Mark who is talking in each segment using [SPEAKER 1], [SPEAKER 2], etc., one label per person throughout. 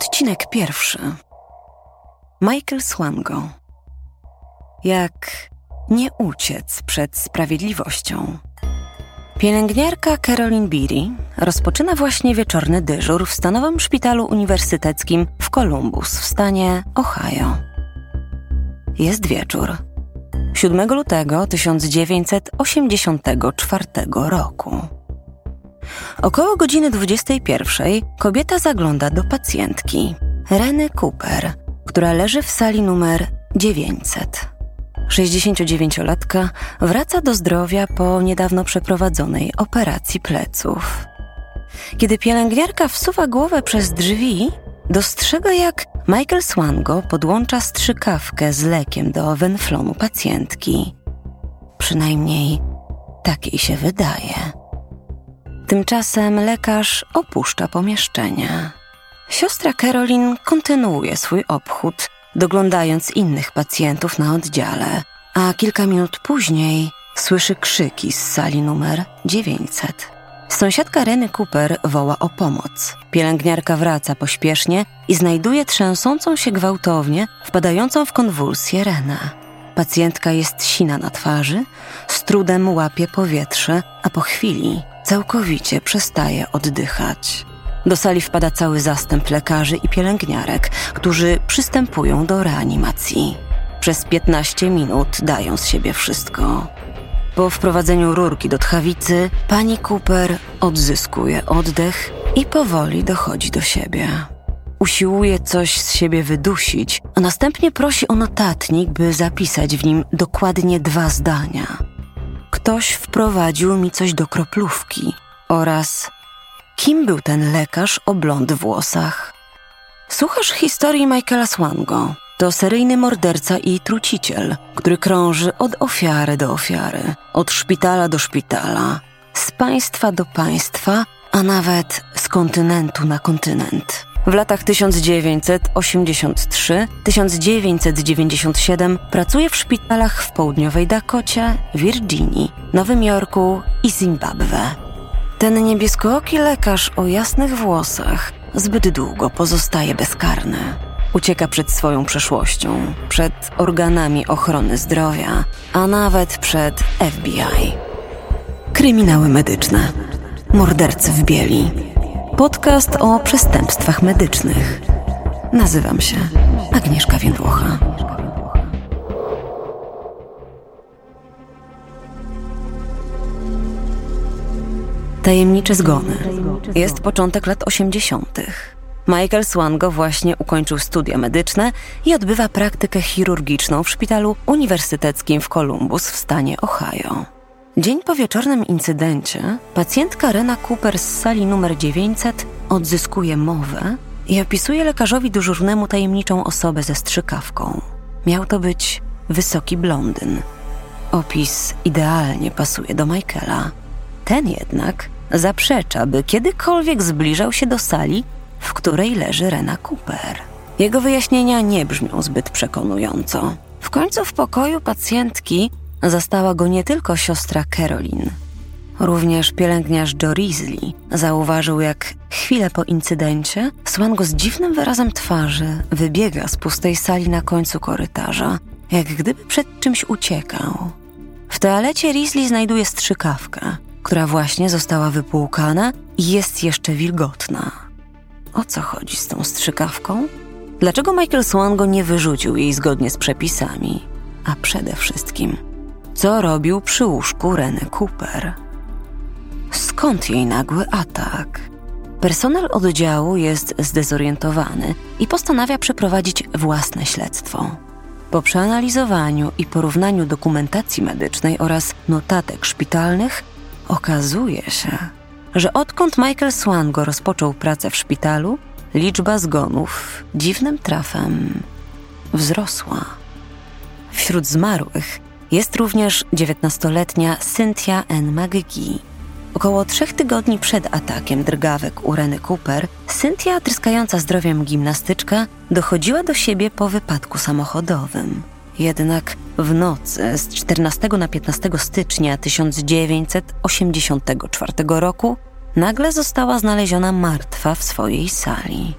[SPEAKER 1] Odcinek pierwszy. Michael Swango. Jak nie uciec przed sprawiedliwością. Pielęgniarka Caroline Beery rozpoczyna właśnie wieczorny dyżur w stanowym szpitalu uniwersyteckim w Columbus w stanie Ohio. Jest wieczór. 7 lutego 1984 roku. Około godziny 21 kobieta zagląda do pacjentki, Reny Cooper, która leży w sali numer 900. 69-latka wraca do zdrowia po niedawno przeprowadzonej operacji pleców. Kiedy pielęgniarka wsuwa głowę przez drzwi, dostrzega jak Michael Swango podłącza strzykawkę z lekiem do wenflonu pacjentki. Przynajmniej takiej się wydaje. Tymczasem lekarz opuszcza pomieszczenie. Siostra Caroline kontynuuje swój obchód, doglądając innych pacjentów na oddziale, a kilka minut później słyszy krzyki z sali numer 900. Sąsiadka Reny Cooper woła o pomoc. Pielęgniarka wraca pośpiesznie i znajduje trzęsącą się gwałtownie, wpadającą w konwulsję Renę. Pacjentka jest sina na twarzy, z trudem łapie powietrze, a po chwili całkowicie przestaje oddychać. Do sali wpada cały zastęp lekarzy i pielęgniarek, którzy przystępują do reanimacji. Przez 15 minut dają z siebie wszystko. Po wprowadzeniu rurki do tchawicy, pani Cooper odzyskuje oddech i powoli dochodzi do siebie. Usiłuje coś z siebie wydusić, a następnie prosi o notatnik, by zapisać w nim dokładnie dwa zdania – ktoś wprowadził mi coś do kroplówki oraz kim był ten lekarz o blond włosach. Słuchasz historii Michaela Swango. To seryjny morderca i truciciel, który krąży od ofiary do ofiary, od szpitala do szpitala, z państwa do państwa, a nawet z kontynentu na kontynent. W latach 1983-1997 pracuje w szpitalach w południowej Dakocie, Virginii, Nowym Jorku i Zimbabwe. Ten niebieskooki lekarz o jasnych włosach zbyt długo pozostaje bezkarny. Ucieka przed swoją przeszłością, przed organami ochrony zdrowia, a nawet przed FBI. Kryminały medyczne. Mordercy w bieli podcast o przestępstwach medycznych. Nazywam się Agnieszka Więdłocha. Tajemnicze zgony. Jest początek lat 80. Michael Swango właśnie ukończył studia medyczne i odbywa praktykę chirurgiczną w szpitalu uniwersyteckim w Columbus w stanie Ohio. Dzień po wieczornym incydencie pacjentka Rena Cooper z sali numer 900 odzyskuje mowę i opisuje lekarzowi dyżurnemu tajemniczą osobę ze strzykawką. Miał to być wysoki blondyn. Opis idealnie pasuje do Michaela. Ten jednak zaprzecza, by kiedykolwiek zbliżał się do sali, w której leży Rena Cooper. Jego wyjaśnienia nie brzmią zbyt przekonująco. W końcu w pokoju pacjentki Zastała go nie tylko siostra Caroline. Również pielęgniarz Joe Risley zauważył, jak chwilę po incydencie Swango z dziwnym wyrazem twarzy wybiega z pustej sali na końcu korytarza, jak gdyby przed czymś uciekał. W toalecie Risley znajduje strzykawkę, która właśnie została wypłukana i jest jeszcze wilgotna. O co chodzi z tą strzykawką? Dlaczego Michael Swango nie wyrzucił jej zgodnie z przepisami? A przede wszystkim – co robił przy łóżku Reny Cooper. Skąd jej nagły atak? Personel oddziału jest zdezorientowany i postanawia przeprowadzić własne śledztwo. Po przeanalizowaniu i porównaniu dokumentacji medycznej oraz notatek szpitalnych, okazuje się, że odkąd Michael Swango rozpoczął pracę w szpitalu, liczba zgonów dziwnym trafem wzrosła. Wśród zmarłych jest również 19-letnia Cynthia N. McGee. Około trzech tygodni przed atakiem drgawek u Reny Cooper, Cynthia, tryskająca zdrowiem gimnastyczka, dochodziła do siebie po wypadku samochodowym. Jednak w nocy z 14 na 15 stycznia 1984 roku nagle została znaleziona martwa w swojej sali.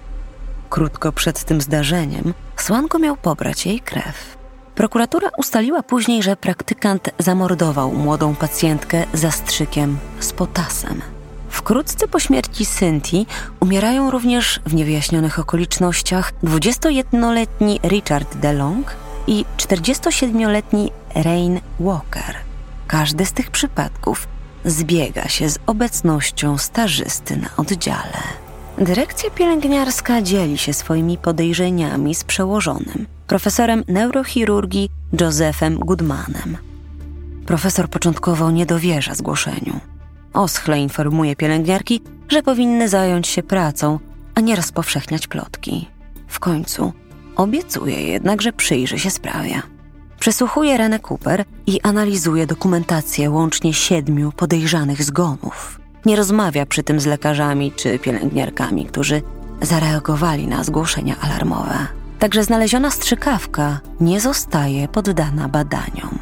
[SPEAKER 1] krótko przed tym zdarzeniem Słanko miał pobrać jej krew. Prokuratura ustaliła później, że praktykant zamordował młodą pacjentkę zastrzykiem z potasem. Wkrótce po śmierci Cynthii umierają również w niewyjaśnionych okolicznościach 21-letni Richard DeLong i 47-letni Rain Walker. Każdy z tych przypadków zbiega się z obecnością stażysty na oddziale. Dyrekcja pielęgniarska dzieli się swoimi podejrzeniami z przełożonym, profesorem neurochirurgii Josephem Goodmanem. Profesor początkowo nie dowierza zgłoszeniu. Oschle informuje pielęgniarki, że powinny zająć się pracą, a nie rozpowszechniać plotki. W końcu obiecuje jednak, że przyjrzy się sprawie. Przesłuchuje Renę Cooper i analizuje dokumentację łącznie siedmiu podejrzanych zgonów. Nie rozmawia przy tym z lekarzami czy pielęgniarkami, którzy zareagowali na zgłoszenia alarmowe. Także znaleziona strzykawka nie zostaje poddana badaniom.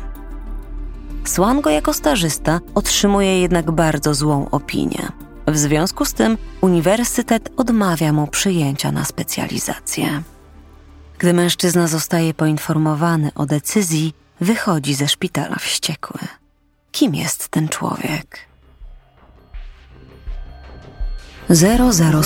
[SPEAKER 1] Swango jako stażysta otrzymuje jednak bardzo złą opinię. W związku z tym uniwersytet odmawia mu przyjęcia na specjalizację. Gdy mężczyzna zostaje poinformowany o decyzji, wychodzi ze szpitala wściekły. Kim jest ten człowiek? Zero Zero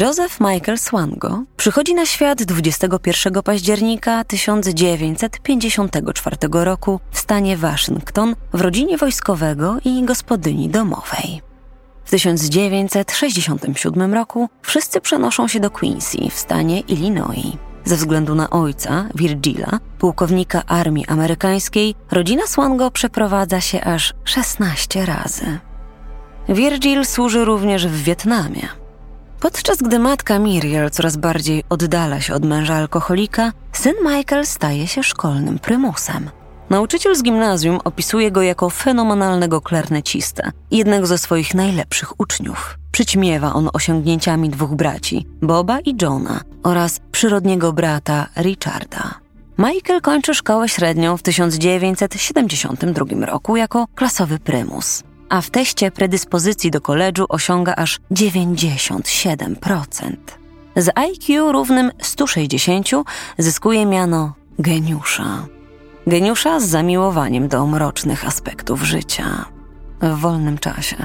[SPEAKER 1] Joseph Michael Swango przychodzi na świat 21 października 1954 roku w stanie Waszyngton w rodzinie wojskowego i gospodyni domowej. W 1967 roku wszyscy przenoszą się do Quincy w stanie Illinois. Ze względu na ojca, Virgila, pułkownika armii amerykańskiej, rodzina Swango przeprowadza się aż 16 razy. Virgil służy również w Wietnamie. Podczas gdy matka Miriel coraz bardziej oddala się od męża alkoholika, syn Michael staje się szkolnym prymusem. Nauczyciel z gimnazjum opisuje go jako fenomenalnego klarnecistę, jednego ze swoich najlepszych uczniów. Przyćmiewa on osiągnięciami dwóch braci, Boba i Johna, oraz przyrodniego brata Richarda. Michael kończy szkołę średnią w 1972 roku jako klasowy prymus, a w teście predyspozycji do koledżu osiąga aż 97%. Z IQ równym 160 zyskuje miano geniusza. Geniusza z zamiłowaniem do mrocznych aspektów życia. W wolnym czasie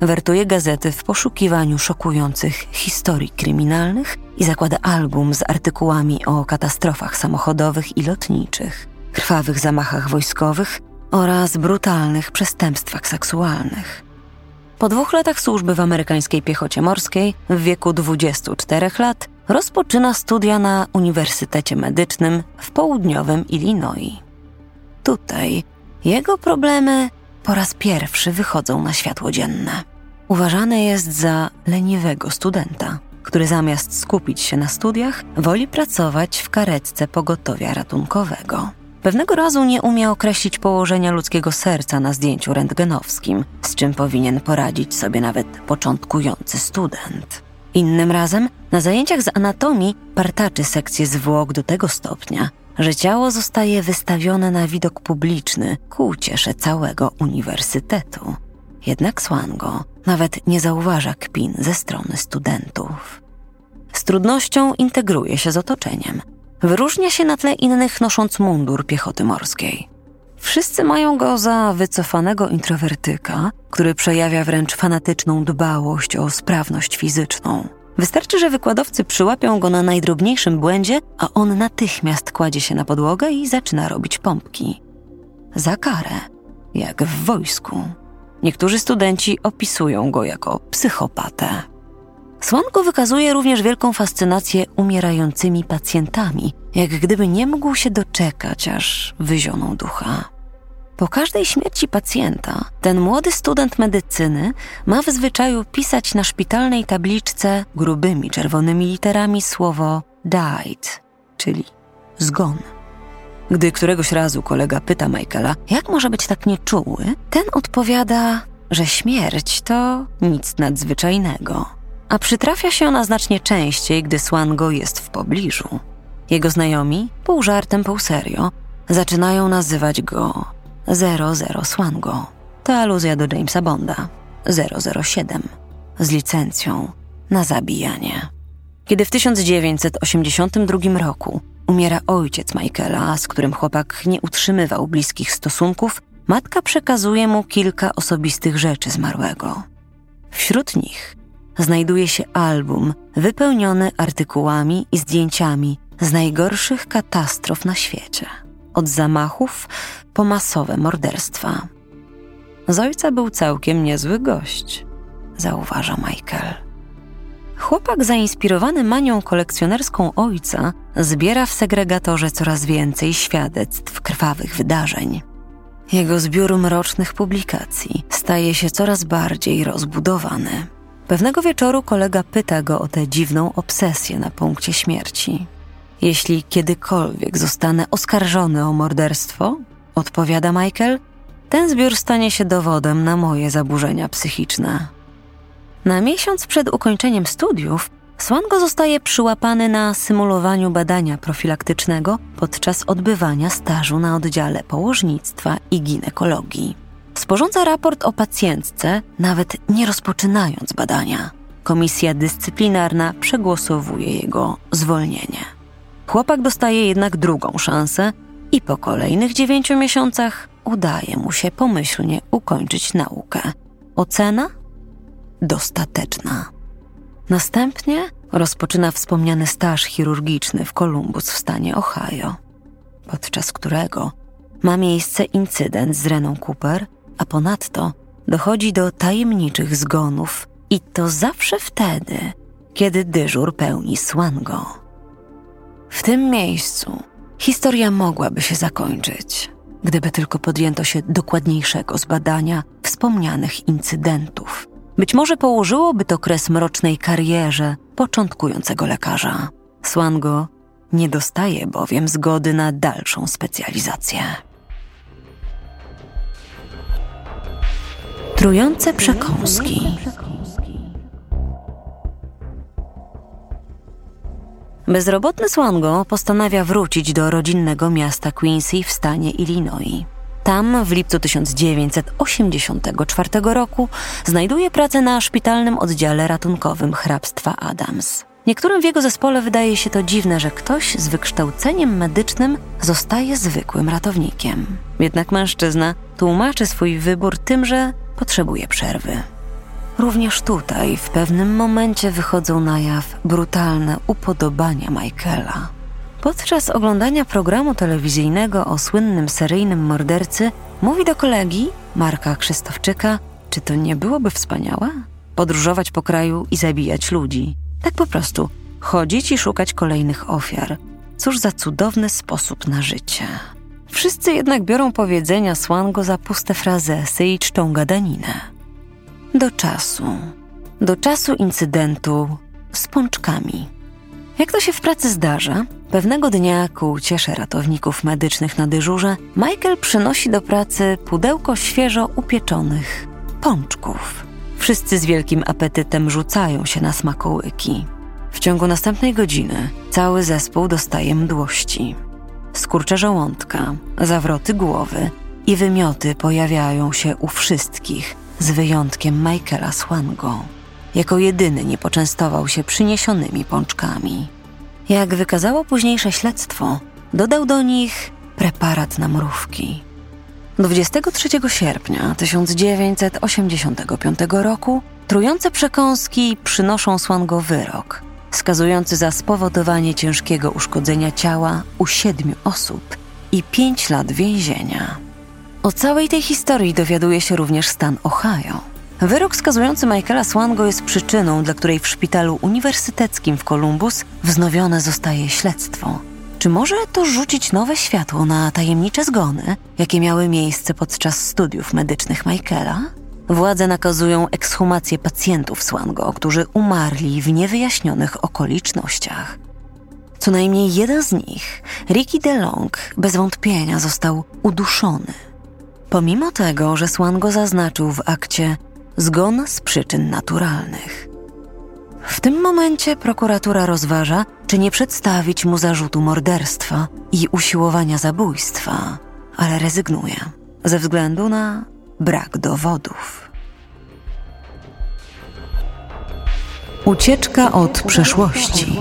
[SPEAKER 1] wertuje gazety w poszukiwaniu szokujących historii kryminalnych i zakłada album z artykułami o katastrofach samochodowych i lotniczych, krwawych zamachach wojskowych oraz brutalnych przestępstwach seksualnych. Po dwóch latach służby w amerykańskiej piechocie morskiej, w wieku 24 lat, rozpoczyna studia na Uniwersytecie Medycznym w południowym Illinois. Tutaj jego problemy po raz pierwszy wychodzą na światło dzienne. Uważany jest za leniwego studenta, który zamiast skupić się na studiach, woli pracować w karetce pogotowia ratunkowego. Pewnego razu nie umie określić położenia ludzkiego serca na zdjęciu rentgenowskim, z czym powinien poradzić sobie nawet początkujący student. Innym razem na zajęciach z anatomii partaczy sekcję zwłok do tego stopnia, że ciało zostaje wystawione na widok publiczny ku uciesze całego uniwersytetu. Jednak Swango nawet nie zauważa kpin ze strony studentów. Z trudnością integruje się z otoczeniem. Wyróżnia się na tle innych nosząc mundur piechoty morskiej. Wszyscy mają go za wycofanego introwertyka, który przejawia wręcz fanatyczną dbałość o sprawność fizyczną. Wystarczy, że wykładowcy przyłapią go na najdrobniejszym błędzie, a on natychmiast kładzie się na podłogę i zaczyna robić pompki. Za karę, jak w wojsku. Niektórzy studenci opisują go jako psychopatę. Słonko wykazuje również wielką fascynację umierającymi pacjentami, jak gdyby nie mógł się doczekać, aż wyzioną ducha. Po każdej śmierci pacjenta, ten młody student medycyny ma w zwyczaju pisać na szpitalnej tabliczce grubymi czerwonymi literami słowo died, czyli zgon. Gdy któregoś razu kolega pyta Michaela, jak może być tak nieczuły, ten odpowiada, że śmierć to nic nadzwyczajnego. A przytrafia się ona znacznie częściej, gdy Swango jest w pobliżu. Jego znajomi, pół żartem, pół serio, zaczynają nazywać go 00 Swango. to aluzja do Jamesa Bonda 007 z licencją na zabijanie. Kiedy w 1982 roku umiera ojciec Michaela, z którym chłopak nie utrzymywał bliskich stosunków, matka przekazuje mu kilka osobistych rzeczy zmarłego. Wśród nich znajduje się album wypełniony artykułami i zdjęciami z najgorszych katastrof na świecie. Od zamachów po masowe morderstwa. Z ojca był całkiem niezły gość, zauważa Michael. Chłopak zainspirowany manią kolekcjonerską ojca zbiera w segregatorze coraz więcej świadectw krwawych wydarzeń. Jego zbiór mrocznych publikacji staje się coraz bardziej rozbudowany. Pewnego wieczoru kolega pyta go o tę dziwną obsesję na punkcie śmierci. Jeśli kiedykolwiek zostanę oskarżony o morderstwo, odpowiada Michael, ten zbiór stanie się dowodem na moje zaburzenia psychiczne. Na miesiąc przed ukończeniem studiów Swango zostaje przyłapany na symulowaniu badania profilaktycznego podczas odbywania stażu na oddziale położnictwa i ginekologii. Sporządza raport o pacjentce, nawet nie rozpoczynając badania. Komisja dyscyplinarna przegłosowuje jego zwolnienie. Chłopak dostaje jednak drugą szansę i po kolejnych dziewięciu miesiącach udaje mu się pomyślnie ukończyć naukę. Ocena? Dostateczna. Następnie rozpoczyna wspomniany staż chirurgiczny w Columbus w stanie Ohio, podczas którego ma miejsce incydent z Reną Cooper, a ponadto dochodzi do tajemniczych zgonów i to zawsze wtedy, kiedy dyżur pełni Swango. W tym miejscu historia mogłaby się zakończyć, gdyby tylko podjęto się dokładniejszego zbadania wspomnianych incydentów. Być może położyłoby to kres mrocznej karierze początkującego lekarza. Swango nie dostaje bowiem zgody na dalszą specjalizację. Trujące przekąski. Bezrobotny Swango postanawia wrócić do rodzinnego miasta Quincy w stanie Illinois. Tam w lipcu 1984 roku znajduje pracę na szpitalnym oddziale ratunkowym hrabstwa Adams. Niektórym w jego zespole wydaje się to dziwne, że ktoś z wykształceniem medycznym zostaje zwykłym ratownikiem. Jednak mężczyzna tłumaczy swój wybór tym, że potrzebuje przerwy. Również tutaj w pewnym momencie wychodzą na jaw brutalne upodobania Michaela. Podczas oglądania programu telewizyjnego o słynnym seryjnym mordercy mówi do kolegi, Marka Krzysztofczyka, czy to nie byłoby wspaniałe? Podróżować po kraju i zabijać ludzi. Tak po prostu chodzić i szukać kolejnych ofiar. Cóż za cudowny sposób na życie. Wszyscy jednak biorą powiedzenia Swango za puste frazesy i czczą gadaninę. Do czasu. Do czasu incydentu z pączkami. Jak to się w pracy zdarza, pewnego dnia ku uciesze ratowników medycznych na dyżurze, Michael przynosi do pracy pudełko świeżo upieczonych pączków. Wszyscy z wielkim apetytem rzucają się na smakołyki. W ciągu następnej godziny cały zespół dostaje mdłości. Skurcze żołądka, zawroty głowy i wymioty pojawiają się u wszystkich, z wyjątkiem Michaela Swango. Jako jedyny nie poczęstował się przyniesionymi pączkami. Jak wykazało późniejsze śledztwo, dodał do nich preparat na mrówki. 23 sierpnia 1985 roku trujące przekąski przynoszą Swango wyrok, skazujący za spowodowanie ciężkiego uszkodzenia ciała u siedmiu osób i pięć lat więzienia. O całej tej historii dowiaduje się również stan Ohio. Wyrok skazujący Michaela Swango jest przyczyną, dla której w szpitalu uniwersyteckim w Columbus wznowione zostaje śledztwo. Czy może to rzucić nowe światło na tajemnicze zgony, jakie miały miejsce podczas studiów medycznych Michaela? Władze nakazują ekshumację pacjentów Swango, którzy umarli w niewyjaśnionych okolicznościach. Co najmniej jeden z nich, Ricky DeLong, bez wątpienia został uduszony. Pomimo tego, że Swango zaznaczył w akcie zgon z przyczyn naturalnych. W tym momencie prokuratura rozważa, czy nie przedstawić mu zarzutu morderstwa i usiłowania zabójstwa, ale rezygnuje ze względu na brak dowodów. Ucieczka od przeszłości.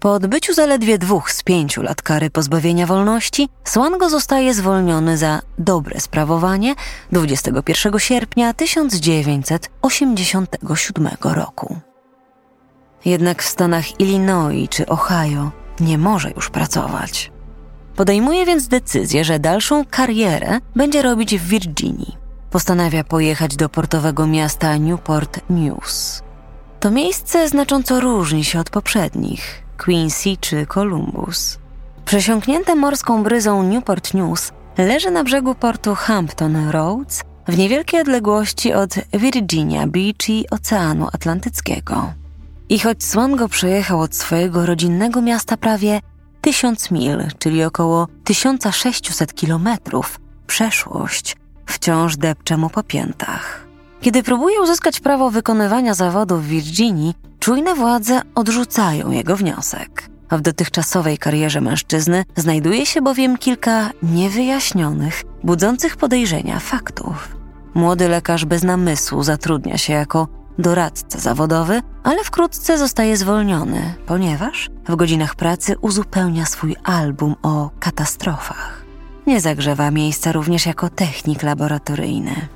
[SPEAKER 1] Po odbyciu zaledwie dwóch z pięciu lat kary pozbawienia wolności, Swango zostaje zwolniony za dobre sprawowanie 21 sierpnia 1987 roku. Jednak w stanach Illinois czy Ohio nie może już pracować. Podejmuje więc decyzję, że dalszą karierę będzie robić w Virginii. Postanawia pojechać do portowego miasta Newport News. To miejsce znacząco różni się od poprzednich Quincy czy Columbus. Przesiąknięte morską bryzą Newport News leży na brzegu portu Hampton Roads w niewielkiej odległości od Virginia Beach i Oceanu Atlantyckiego. I choć Swango przejechał od swojego rodzinnego miasta prawie tysiąc mil, czyli około 1600 kilometrów, przeszłość wciąż depcze mu po piętach. Kiedy próbuje uzyskać prawo wykonywania zawodu w Virginii, czujne władze odrzucają jego wniosek. W dotychczasowej karierze mężczyzny znajduje się bowiem kilka niewyjaśnionych, budzących podejrzenia faktów. Młody lekarz bez namysłu zatrudnia się jako doradca zawodowy, ale wkrótce zostaje zwolniony, ponieważ w godzinach pracy uzupełnia swój album o katastrofach. Nie zagrzewa miejsca również jako technik laboratoryjny.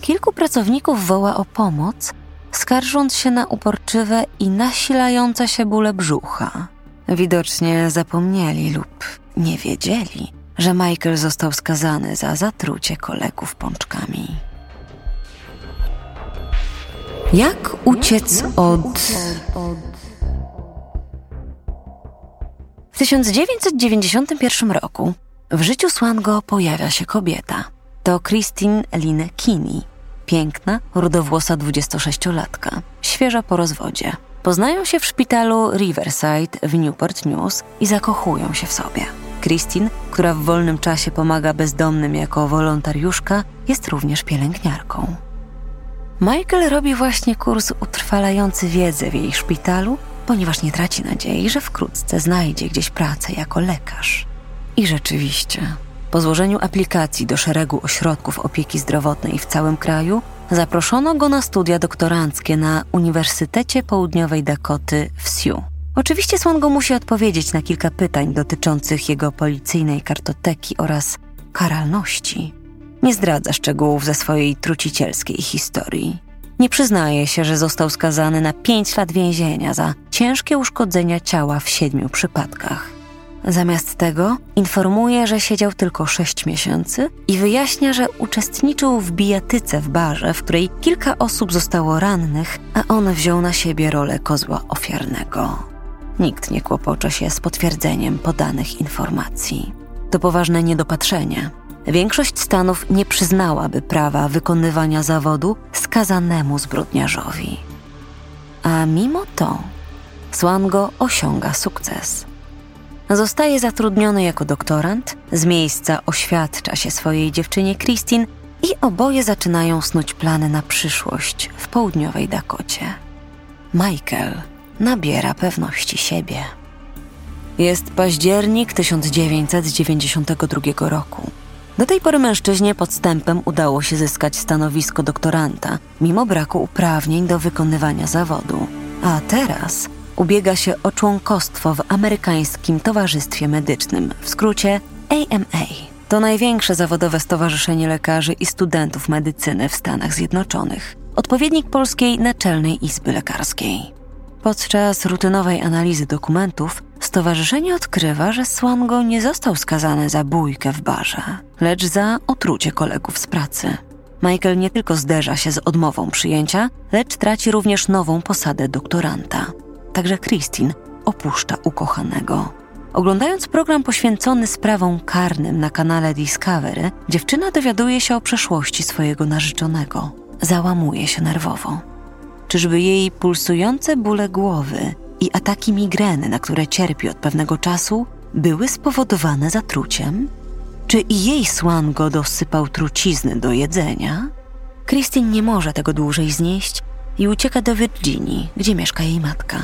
[SPEAKER 1] Kilku pracowników woła o pomoc, skarżąc się na uporczywe i nasilające się bóle brzucha. Widocznie zapomnieli lub nie wiedzieli, że Michael został skazany za zatrucie kolegów pączkami. Jak uciec od. W 1991 roku w życiu Swango pojawia się kobieta. To Christine Lynn Kinney. Piękna, rudowłosa 26-latka, świeża po rozwodzie. Poznają się w szpitalu Riverside w Newport News i zakochują się w sobie. Christine, która w wolnym czasie pomaga bezdomnym jako wolontariuszka, jest również pielęgniarką. Michael robi właśnie kurs utrwalający wiedzę w jej szpitalu, ponieważ nie traci nadziei, że wkrótce znajdzie gdzieś pracę jako lekarz. I rzeczywiście, po złożeniu aplikacji do szeregu ośrodków opieki zdrowotnej w całym kraju, zaproszono go na studia doktoranckie na Uniwersytecie Południowej Dakoty w Sioux. Oczywiście Swango musi odpowiedzieć na kilka pytań dotyczących jego policyjnej kartoteki oraz karalności. Nie zdradza szczegółów ze swojej trucicielskiej historii. Nie przyznaje się, że został skazany na pięć lat więzienia za ciężkie uszkodzenia ciała w siedmiu przypadkach. Zamiast tego informuje, że siedział tylko sześć miesięcy i wyjaśnia, że uczestniczył w bijatyce w barze, w której kilka osób zostało rannych, a on wziął na siebie rolę kozła ofiarnego. Nikt nie kłopocza się z potwierdzeniem podanych informacji. To poważne niedopatrzenie. Większość stanów nie przyznałaby prawa wykonywania zawodu skazanemu zbrodniarzowi. A mimo to Swango osiąga sukces. Zostaje zatrudniony jako doktorant, z miejsca oświadcza się swojej dziewczynie Christine i oboje zaczynają snuć plany na przyszłość w południowej Dakocie. Michael nabiera pewności siebie. Jest październik 1992 roku. Do tej pory mężczyźnie podstępem udało się zyskać stanowisko doktoranta, mimo braku uprawnień do wykonywania zawodu. A teraz ubiega się o członkostwo w Amerykańskim Towarzystwie Medycznym, w skrócie AMA. To największe zawodowe stowarzyszenie lekarzy i studentów medycyny w Stanach Zjednoczonych, odpowiednik Polskiej Naczelnej Izby Lekarskiej. Podczas rutynowej analizy dokumentów stowarzyszenie odkrywa, że Swango nie został skazany za bójkę w barze, lecz za otrucie kolegów z pracy. Michael nie tylko zderza się z odmową przyjęcia, lecz traci również nową posadę doktoranta. Także Christine opuszcza ukochanego. Oglądając program poświęcony sprawom karnym na kanale Discovery, dziewczyna dowiaduje się o przeszłości swojego narzeczonego. Załamuje się nerwowo. Czyżby jej pulsujące bóle głowy i ataki migreny, na które cierpi od pewnego czasu, były spowodowane zatruciem? Czy i jej słan go dosypał trucizny do jedzenia? Christine nie może tego dłużej znieść i ucieka do Virginii, gdzie mieszka jej matka.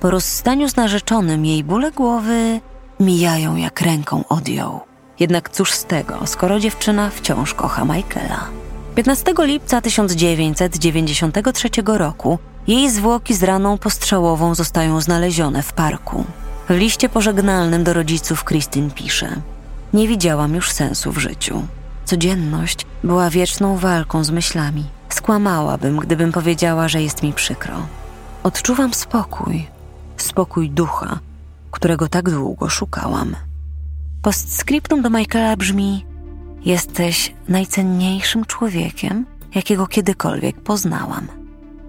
[SPEAKER 1] Po rozstaniu z narzeczonym jej bóle głowy mijają jak ręką odjął. Jednak cóż z tego, skoro dziewczyna wciąż kocha Michaela. 15 lipca 1993 roku jej zwłoki z raną postrzałową zostają znalezione w parku. W liście pożegnalnym do rodziców Christine pisze: Nie widziałam już sensu w życiu. Codzienność była wieczną walką z myślami. Skłamałabym, gdybym powiedziała, że jest mi przykro. Odczuwam spokój, spokój ducha, którego tak długo szukałam. Postscriptum do Michaela brzmi: Jesteś najcenniejszym człowiekiem, jakiego kiedykolwiek poznałam.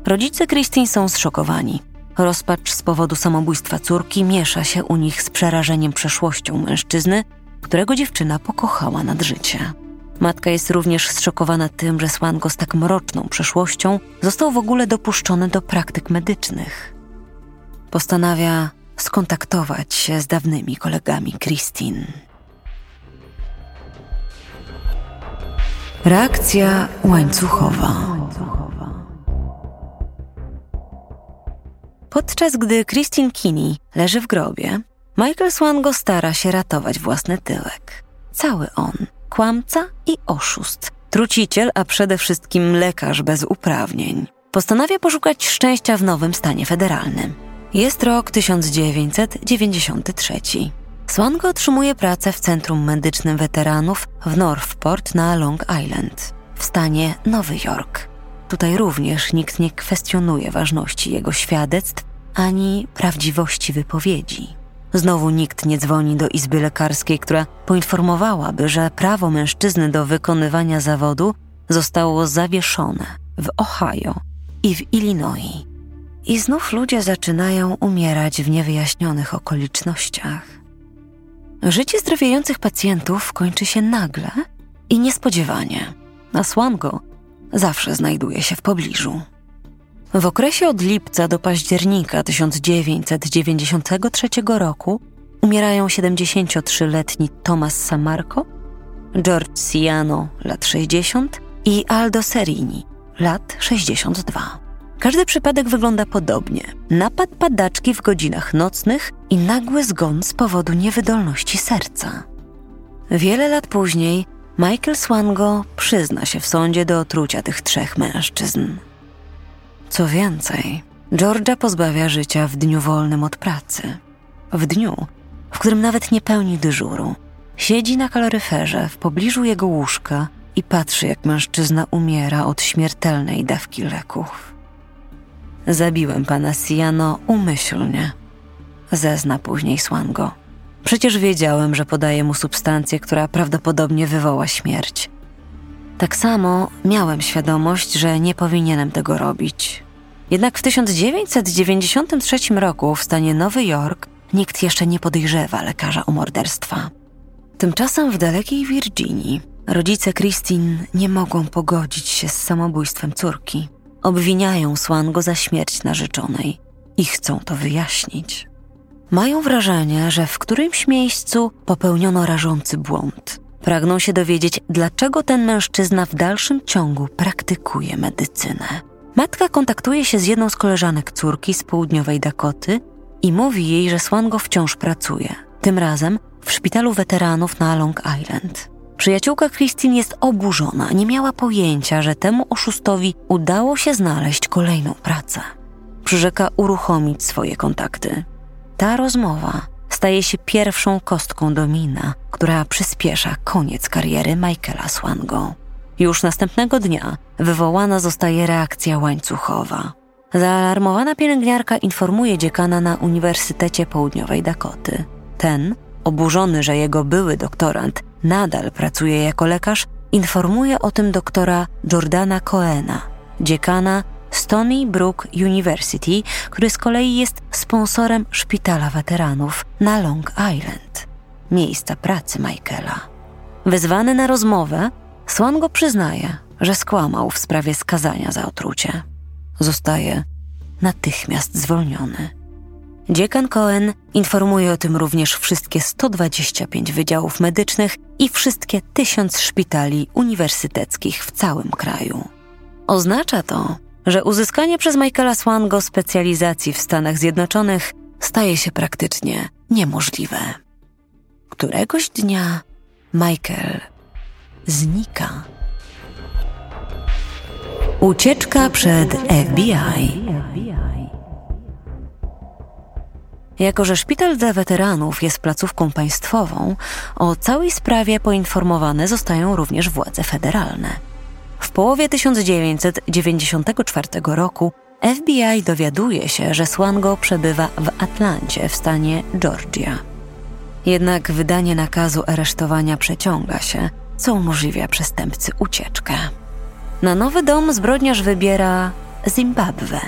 [SPEAKER 1] Rodzice Christine są zszokowani. Rozpacz z powodu samobójstwa córki miesza się u nich z przerażeniem przeszłością mężczyzny, którego dziewczyna pokochała nad życie. Matka jest również zszokowana tym, że Swango z tak mroczną przeszłością został w ogóle dopuszczony do praktyk medycznych. Postanawia skontaktować się z dawnymi kolegami Christine. Reakcja łańcuchowa. Podczas gdy Christine Kinney leży w grobie, Michael Swango stara się ratować własny tyłek. Cały on, kłamca i oszust, truciciel, a przede wszystkim lekarz bez uprawnień. Postanawia poszukać szczęścia w nowym stanie federalnym. Jest rok 1993. Swango otrzymuje pracę w Centrum Medycznym Weteranów w Northport na Long Island, w stanie Nowy Jork. Tutaj również nikt nie kwestionuje ważności jego świadectw ani prawdziwości wypowiedzi. Znowu nikt nie dzwoni do izby lekarskiej, która poinformowałaby, że prawo mężczyzny do wykonywania zawodu zostało zawieszone w Ohio i w Illinois. I znów ludzie zaczynają umierać w niewyjaśnionych okolicznościach. Życie zdrowiejących pacjentów kończy się nagle i niespodziewanie. A Swango zawsze znajduje się w pobliżu. W okresie od lipca do października 1993 roku umierają 73-letni Thomas Samarco, George Ciano, lat 60 i Aldo Serini, lat 62. Każdy przypadek wygląda podobnie. Napad padaczki w godzinach nocnych i nagły zgon z powodu niewydolności serca. Wiele lat później Michael Swango przyzna się w sądzie do otrucia tych trzech mężczyzn. Co więcej, Georgia pozbawia życia w dniu wolnym od pracy. W dniu, w którym nawet nie pełni dyżuru. Siedzi na kaloryferze w pobliżu jego łóżka i patrzy, jak mężczyzna umiera od śmiertelnej dawki leków. Zabiłem pana Siano umyślnie. Zezna później Swango. Przecież wiedziałem, że podaję mu substancję, która prawdopodobnie wywoła śmierć. Tak samo miałem świadomość, że nie powinienem tego robić. Jednak w 1993 roku w stanie Nowy Jork nikt jeszcze nie podejrzewa lekarza o morderstwa. Tymczasem w dalekiej Virginii rodzice Christine nie mogą pogodzić się z samobójstwem córki. Obwiniają Swango za śmierć narzeczonej i chcą to wyjaśnić. Mają wrażenie, że w którymś miejscu popełniono rażący błąd. Pragną się dowiedzieć, dlaczego ten mężczyzna w dalszym ciągu praktykuje medycynę. Matka kontaktuje się z jedną z koleżanek córki z południowej Dakoty i mówi jej, że Swango wciąż pracuje. Tym razem w szpitalu weteranów na Long Island. Przyjaciółka Christine jest oburzona, nie miała pojęcia, że temu oszustowi udało się znaleźć kolejną pracę. Przyrzeka uruchomić swoje kontakty. Ta rozmowa staje się pierwszą kostką domina, która przyspiesza koniec kariery Michaela Swango. Już następnego dnia wywołana zostaje reakcja łańcuchowa. Zaalarmowana pielęgniarka informuje dziekana na Uniwersytecie Południowej Dakoty. Ten, oburzony, że jego były doktorant nadal pracuje jako lekarz, informuje o tym doktora Jordana Coena, dziekana Stony Brook University, który z kolei jest sponsorem szpitala weteranów na Long Island, miejsca pracy Michaela. Wezwany na rozmowę, Swango przyznaje, że skłamał w sprawie skazania za otrucie. Zostaje natychmiast zwolniony. Dziekan Cohen informuje o tym również wszystkie 125 wydziałów medycznych i wszystkie tysiąc szpitali uniwersyteckich w całym kraju. Oznacza to, że uzyskanie przez Michaela Swango specjalizacji w Stanach Zjednoczonych staje się praktycznie niemożliwe. któregoś dnia Michael znika. Ucieczka przed FBI. Jako, że szpital dla weteranów jest placówką państwową, o całej sprawie poinformowane zostają również władze federalne. W połowie 1994 roku FBI dowiaduje się, że Swango przebywa w Atlancie w stanie Georgia. Jednak wydanie nakazu aresztowania przeciąga się, co umożliwia przestępcy ucieczkę. Na nowy dom zbrodniarz wybiera Zimbabwe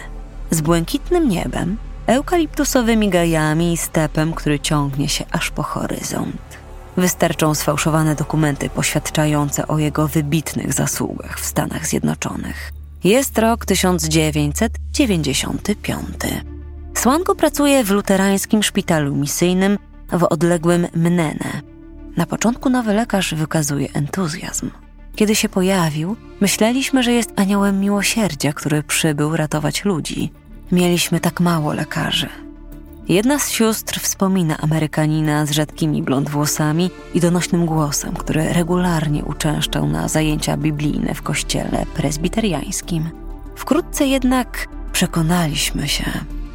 [SPEAKER 1] z błękitnym niebem, eukaliptusowymi gajami i stepem, który ciągnie się aż po horyzont. Wystarczą sfałszowane dokumenty poświadczające o jego wybitnych zasługach w Stanach Zjednoczonych. Jest rok 1995. Słanko pracuje w luterańskim szpitalu misyjnym w odległym Mnene. Na początku nowy lekarz wykazuje entuzjazm. Kiedy się pojawił, myśleliśmy, że jest aniołem miłosierdzia, który przybył ratować ludzi. Mieliśmy tak mało lekarzy. Jedna z sióstr wspomina Amerykanina z rzadkimi blond włosami i donośnym głosem, który regularnie uczęszczał na zajęcia biblijne w kościele prezbiteriańskim. Wkrótce jednak przekonaliśmy się,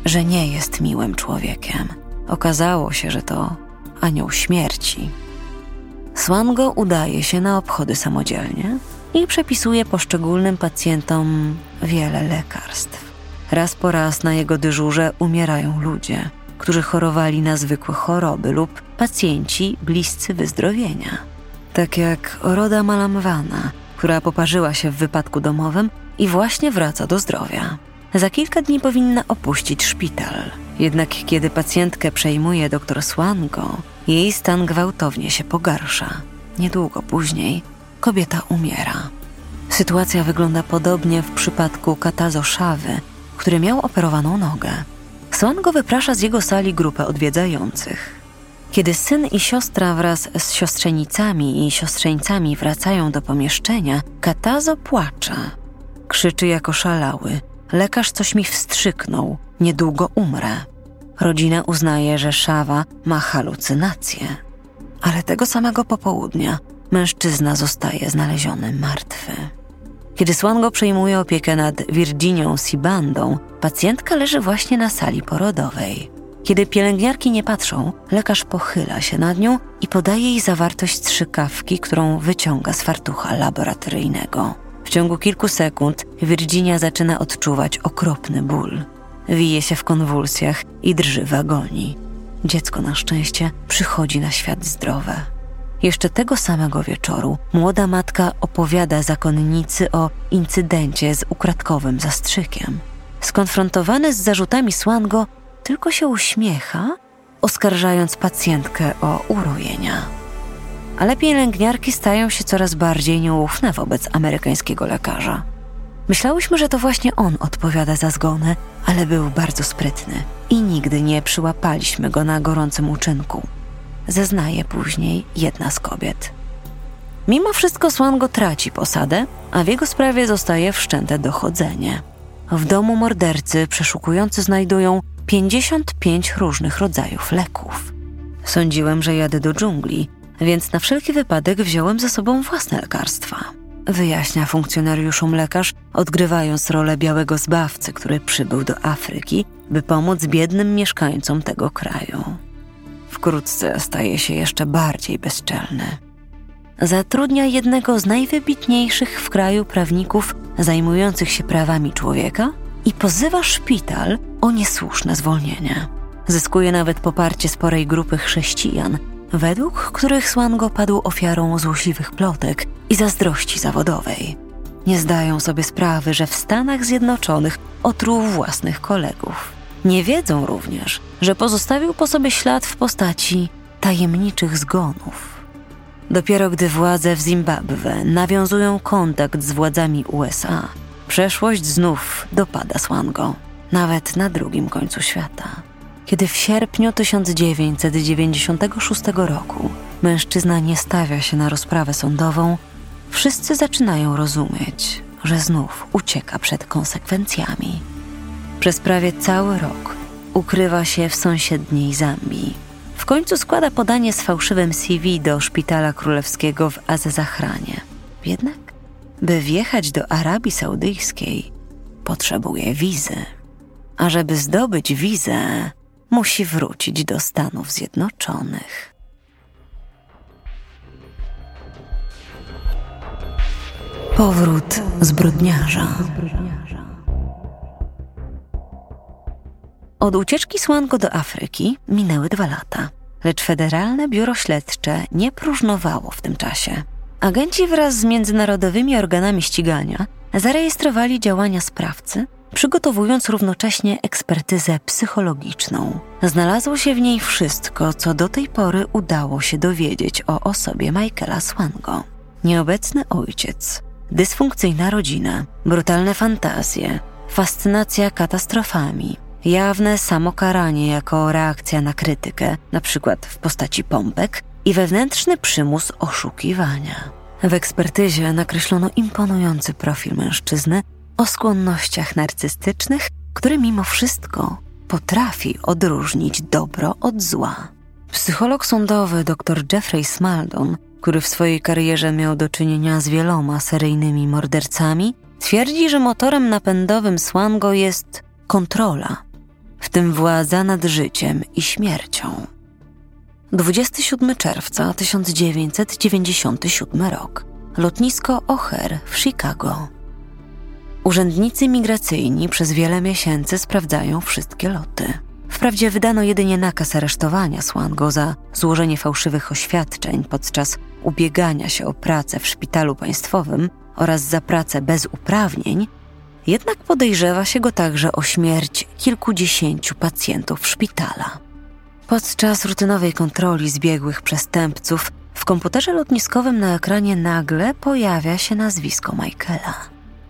[SPEAKER 1] że nie jest miłym człowiekiem. Okazało się, że to anioł śmierci. Swango udaje się na obchody samodzielnie i przepisuje poszczególnym pacjentom wiele lekarstw. Raz po raz na jego dyżurze umierają ludzie, którzy chorowali na zwykłe choroby lub pacjenci bliscy wyzdrowienia. Tak jak Oroda Malamwana, która poparzyła się w wypadku domowym i właśnie wraca do zdrowia. Za kilka dni powinna opuścić szpital. Jednak kiedy pacjentkę przejmuje dr Swango, jej stan gwałtownie się pogarsza. Niedługo później kobieta umiera. Sytuacja wygląda podobnie w przypadku Katazo Szawy, który miał operowaną nogę. Swango wyprasza z jego sali grupę odwiedzających. Kiedy syn i siostra wraz z siostrzenicami i siostrzeńcami wracają do pomieszczenia, Katazo płacze. Krzyczy jako szalały. Lekarz coś mi wstrzyknął. Niedługo umrę. Rodzina uznaje, że Szawa ma halucynacje. Ale tego samego popołudnia mężczyzna zostaje znaleziony martwy. Kiedy Swango przejmuje opiekę nad Virginią Sibandą, pacjentka leży właśnie na sali porodowej. Kiedy pielęgniarki nie patrzą, lekarz pochyla się nad nią i podaje jej zawartość strzykawki, którą wyciąga z fartucha laboratoryjnego. W ciągu kilku sekund Virginia zaczyna odczuwać okropny ból. Wije się w konwulsjach i drży w agonii. Dziecko na szczęście przychodzi na świat zdrowe. Jeszcze tego samego wieczoru młoda matka opowiada zakonnicy o incydencie z ukradkowym zastrzykiem. Skonfrontowany z zarzutami Swango, tylko się uśmiecha, oskarżając pacjentkę o urojenia. Ale pielęgniarki stają się coraz bardziej nieufne wobec amerykańskiego lekarza. Myślałyśmy, że to właśnie on odpowiada za zgonę, ale był bardzo sprytny i nigdy nie przyłapaliśmy go na gorącym uczynku zeznaje później jedna z kobiet. Mimo wszystko Swango traci posadę, a w jego sprawie zostaje wszczęte dochodzenie. W domu mordercy przeszukujący znajdują 55 różnych rodzajów leków. Sądziłem, że jadę do dżungli, więc na wszelki wypadek wziąłem ze sobą własne lekarstwa. Wyjaśnia funkcjonariuszom lekarz, odgrywając rolę białego zbawcy, który przybył do Afryki, by pomóc biednym mieszkańcom tego kraju wkrótce staje się jeszcze bardziej bezczelny. Zatrudnia jednego z najwybitniejszych w kraju prawników zajmujących się prawami człowieka i pozywa szpital o niesłuszne zwolnienie. Zyskuje nawet poparcie sporej grupy chrześcijan, według których Swango padł ofiarą złośliwych plotek i zazdrości zawodowej. Nie zdają sobie sprawy, że w Stanach Zjednoczonych otruł własnych kolegów. Nie wiedzą również, że pozostawił po sobie ślad w postaci tajemniczych zgonów. Dopiero gdy władze w Zimbabwe nawiązują kontakt z władzami USA, przeszłość znów dopada Swango, nawet na drugim końcu świata. Kiedy w sierpniu 1996 roku mężczyzna nie stawia się na rozprawę sądową, wszyscy zaczynają rozumieć, że znów ucieka przed konsekwencjami. Przez prawie cały rok ukrywa się w sąsiedniej Zambii, w końcu składa podanie z fałszywym CV do szpitala królewskiego w Azezachranie. Jednak, by wjechać do Arabii Saudyjskiej, potrzebuje wizy. A żeby zdobyć wizę, musi wrócić do Stanów Zjednoczonych. Powrót zbrodniarza. Od ucieczki Słango do Afryki minęły dwa lata, lecz Federalne Biuro Śledcze nie próżnowało w tym czasie. Agenci wraz z międzynarodowymi organami ścigania zarejestrowali działania sprawcy, przygotowując równocześnie ekspertyzę psychologiczną. Znalazło się w niej wszystko, co do tej pory udało się dowiedzieć o osobie Michaela Swango. Nieobecny ojciec, dysfunkcyjna rodzina, brutalne fantazje, fascynacja katastrofami, jawne samokaranie jako reakcja na krytykę, np. w postaci pompek, i wewnętrzny przymus oszukiwania. W ekspertyzie nakreślono imponujący profil mężczyzny o skłonnościach narcystycznych, który mimo wszystko potrafi odróżnić dobro od zła. Psycholog sądowy dr Jeffrey Smaldon, który w swojej karierze miał do czynienia z wieloma seryjnymi mordercami, twierdzi, że motorem napędowym Swango jest kontrola, w tym władza nad życiem i śmiercią. 27 czerwca 1997 rok. Lotnisko O'Hare w Chicago. Urzędnicy migracyjni przez wiele miesięcy sprawdzają wszystkie loty. Wprawdzie wydano jedynie nakaz aresztowania Swango za złożenie fałszywych oświadczeń podczas ubiegania się o pracę w szpitalu państwowym oraz za pracę bez uprawnień, jednak podejrzewa się go także o śmierć kilkudziesięciu pacjentów szpitala. Podczas rutynowej kontroli zbiegłych przestępców w komputerze lotniskowym na ekranie nagle pojawia się nazwisko Michaela.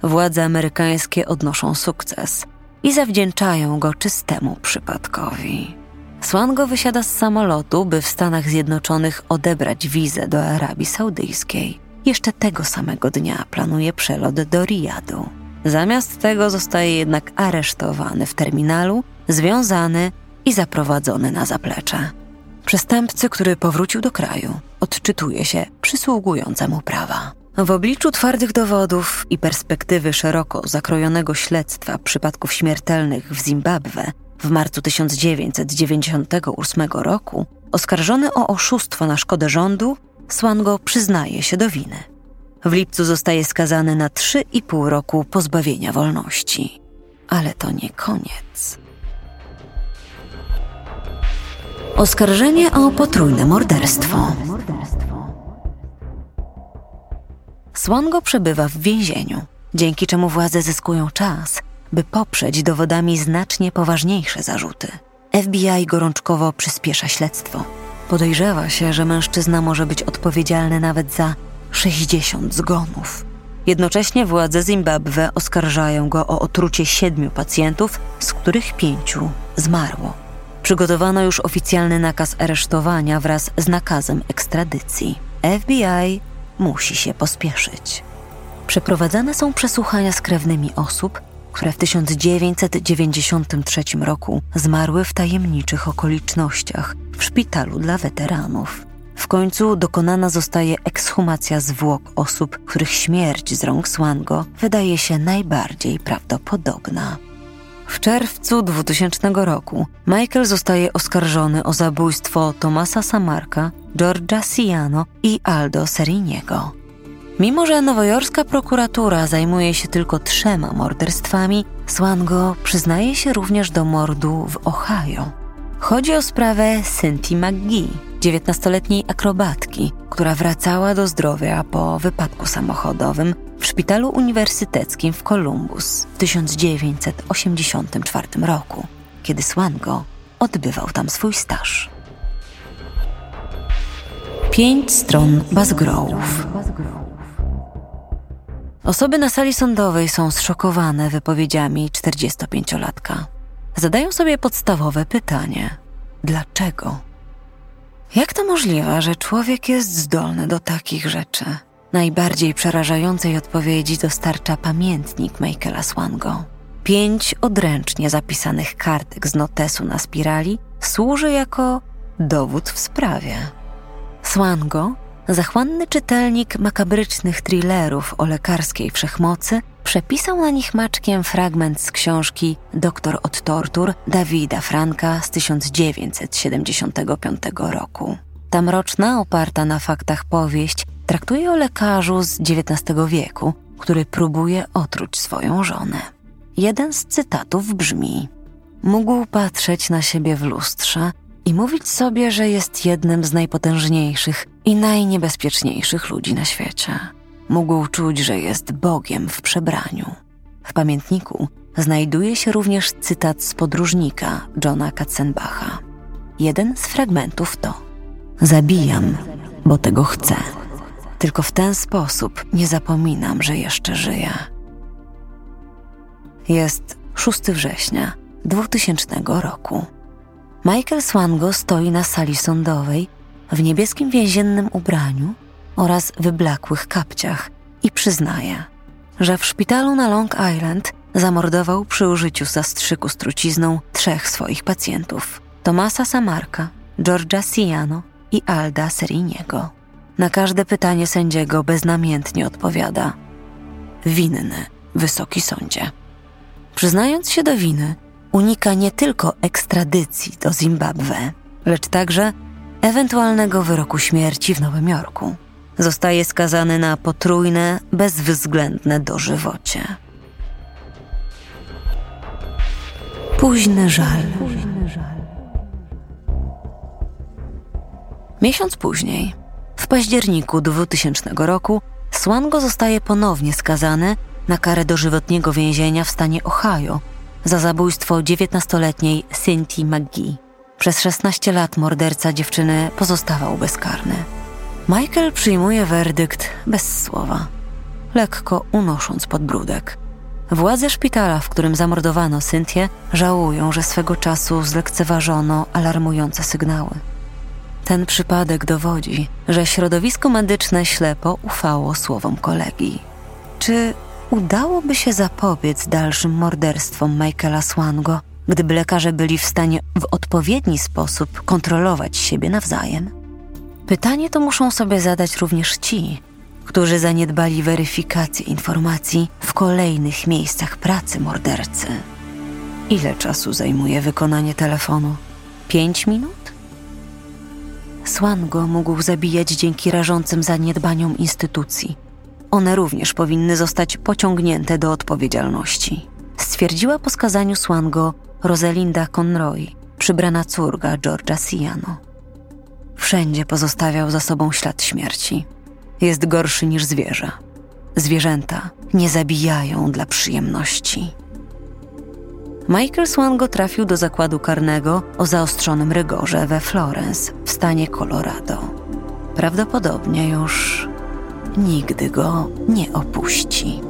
[SPEAKER 1] Władze amerykańskie odnoszą sukces i zawdzięczają go czystemu przypadkowi. Swango wysiada z samolotu, by w Stanach Zjednoczonych odebrać wizę do Arabii Saudyjskiej. Jeszcze tego samego dnia planuje przelot do Riyadu. Zamiast tego zostaje jednak aresztowany w terminalu, związany i zaprowadzony na zaplecze. Przestępcy, który powrócił do kraju, odczytuje się przysługujące mu prawa. W obliczu twardych dowodów i perspektywy szeroko zakrojonego śledztwa przypadków śmiertelnych w Zimbabwe w marcu 1998 roku, oskarżony o oszustwo na szkodę rządu, Swango przyznaje się do winy. W lipcu zostaje skazany na 3,5 roku pozbawienia wolności. Ale to nie koniec. Oskarżenie o potrójne morderstwo. Swango przebywa w więzieniu, dzięki czemu władze zyskują czas, by poprzeć dowodami znacznie poważniejsze zarzuty. FBI gorączkowo przyspiesza śledztwo. Podejrzewa się, że mężczyzna może być odpowiedzialny nawet za 60 zgonów. Jednocześnie władze Zimbabwe oskarżają go o otrucie siedmiu pacjentów, z których pięciu zmarło. Przygotowano już oficjalny nakaz aresztowania wraz z nakazem ekstradycji. FBI musi się pospieszyć. Przeprowadzane są przesłuchania z krewnymi osób, które w 1993 roku zmarły w tajemniczych okolicznościach w szpitalu dla weteranów. W końcu dokonana zostaje ekshumacja zwłok osób, których śmierć z rąk Swango wydaje się najbardziej prawdopodobna. W czerwcu 2000 roku Michael zostaje oskarżony o zabójstwo Tomasa Samarka, Georgia Siano i Aldo Seriniego. Mimo, że nowojorska prokuratura zajmuje się tylko trzema morderstwami, Swango przyznaje się również do mordu w Ohio. Chodzi o sprawę Cynthia McGee, 19-letniej akrobatki, która wracała do zdrowia po wypadku samochodowym w szpitalu uniwersyteckim w Columbus w 1984 roku, kiedy Swango odbywał tam swój staż. Pięć stron Basgrove'ów. Osoby na sali sądowej są zszokowane wypowiedziami 45-latka. Zadają sobie podstawowe pytanie: dlaczego? Jak to możliwe, że człowiek jest zdolny do takich rzeczy? Najbardziej przerażającej odpowiedzi dostarcza pamiętnik Michaela Swango. Pięć odręcznie zapisanych kartek z notesu na spirali służy jako dowód w sprawie. Swango, zachłanny czytelnik makabrycznych thrillerów o lekarskiej wszechmocy, przepisał na nich maczkiem fragment z książki Doktor od tortur Dawida Franka z 1975 roku. Ta mroczna, oparta na faktach powieść traktuje o lekarzu z XIX wieku, który próbuje otruć swoją żonę. Jeden z cytatów brzmi: Mógł patrzeć na siebie w lustrze i mówić sobie, że jest jednym z najpotężniejszych i najniebezpieczniejszych ludzi na świecie. Mógł czuć, że jest Bogiem w przebraniu. W pamiętniku znajduje się również cytat z podróżnika Johna Katzenbacha. Jeden z fragmentów to: Zabijam, bo tego chcę. Tylko w ten sposób nie zapominam, że jeszcze żyję. Jest 6 września 2000 roku. Michael Swango stoi na sali sądowej w niebieskim więziennym ubraniu oraz wyblakłych kapciach i przyznaje, że w szpitalu na Long Island zamordował przy użyciu zastrzyku z trucizną trzech swoich pacjentów: Tomasa Samarka, Georgia Siano i Alda Seriniego. Na każde pytanie sędziego beznamiętnie odpowiada: Winny, wysoki sądzie. Przyznając się do winy, unika nie tylko ekstradycji do Zimbabwe, lecz także ewentualnego wyroku śmierci w Nowym Jorku. Zostaje skazany na potrójne, bezwzględne dożywocie. Późny żal. Miesiąc później, w październiku 2000 roku, Swango zostaje ponownie skazany na karę dożywotniego więzienia w stanie Ohio za zabójstwo 19-letniej Cynthia McGee. Przez 16 lat morderca dziewczyny pozostawał bezkarny. Michael przyjmuje werdykt bez słowa, lekko unosząc podbródek. Władze szpitala, w którym zamordowano Cynthię, żałują, że swego czasu zlekceważono alarmujące sygnały. Ten przypadek dowodzi, że środowisko medyczne ślepo ufało słowom kolegi. Czy udałoby się zapobiec dalszym morderstwom Michaela Swango, gdyby lekarze byli w stanie w odpowiedni sposób kontrolować siebie nawzajem? Pytanie to muszą sobie zadać również ci, którzy zaniedbali weryfikację informacji w kolejnych miejscach pracy mordercy. Ile czasu zajmuje wykonanie telefonu? Pięć minut? Swango mógł zabijać dzięki rażącym zaniedbaniom instytucji. One również powinny zostać pociągnięte do odpowiedzialności. Stwierdziła po skazaniu Swango Rosalinda Conroy, przybrana córka Georgia Siano. Wszędzie pozostawiał za sobą ślad śmierci. Jest gorszy niż zwierzę. Zwierzęta nie zabijają dla przyjemności. Michael Swango trafił do zakładu karnego o zaostrzonym rygorze we Florence w stanie Colorado. Prawdopodobnie już nigdy go nie opuści.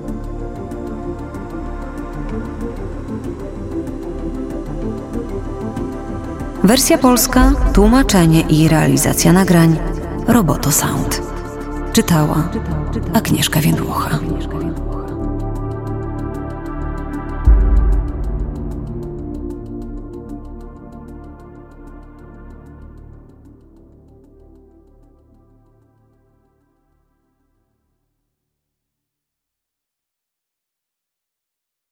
[SPEAKER 1] Wersja polska, tłumaczenie i realizacja nagrań Roboto Sound. Czytała Agnieszka Więdłocha.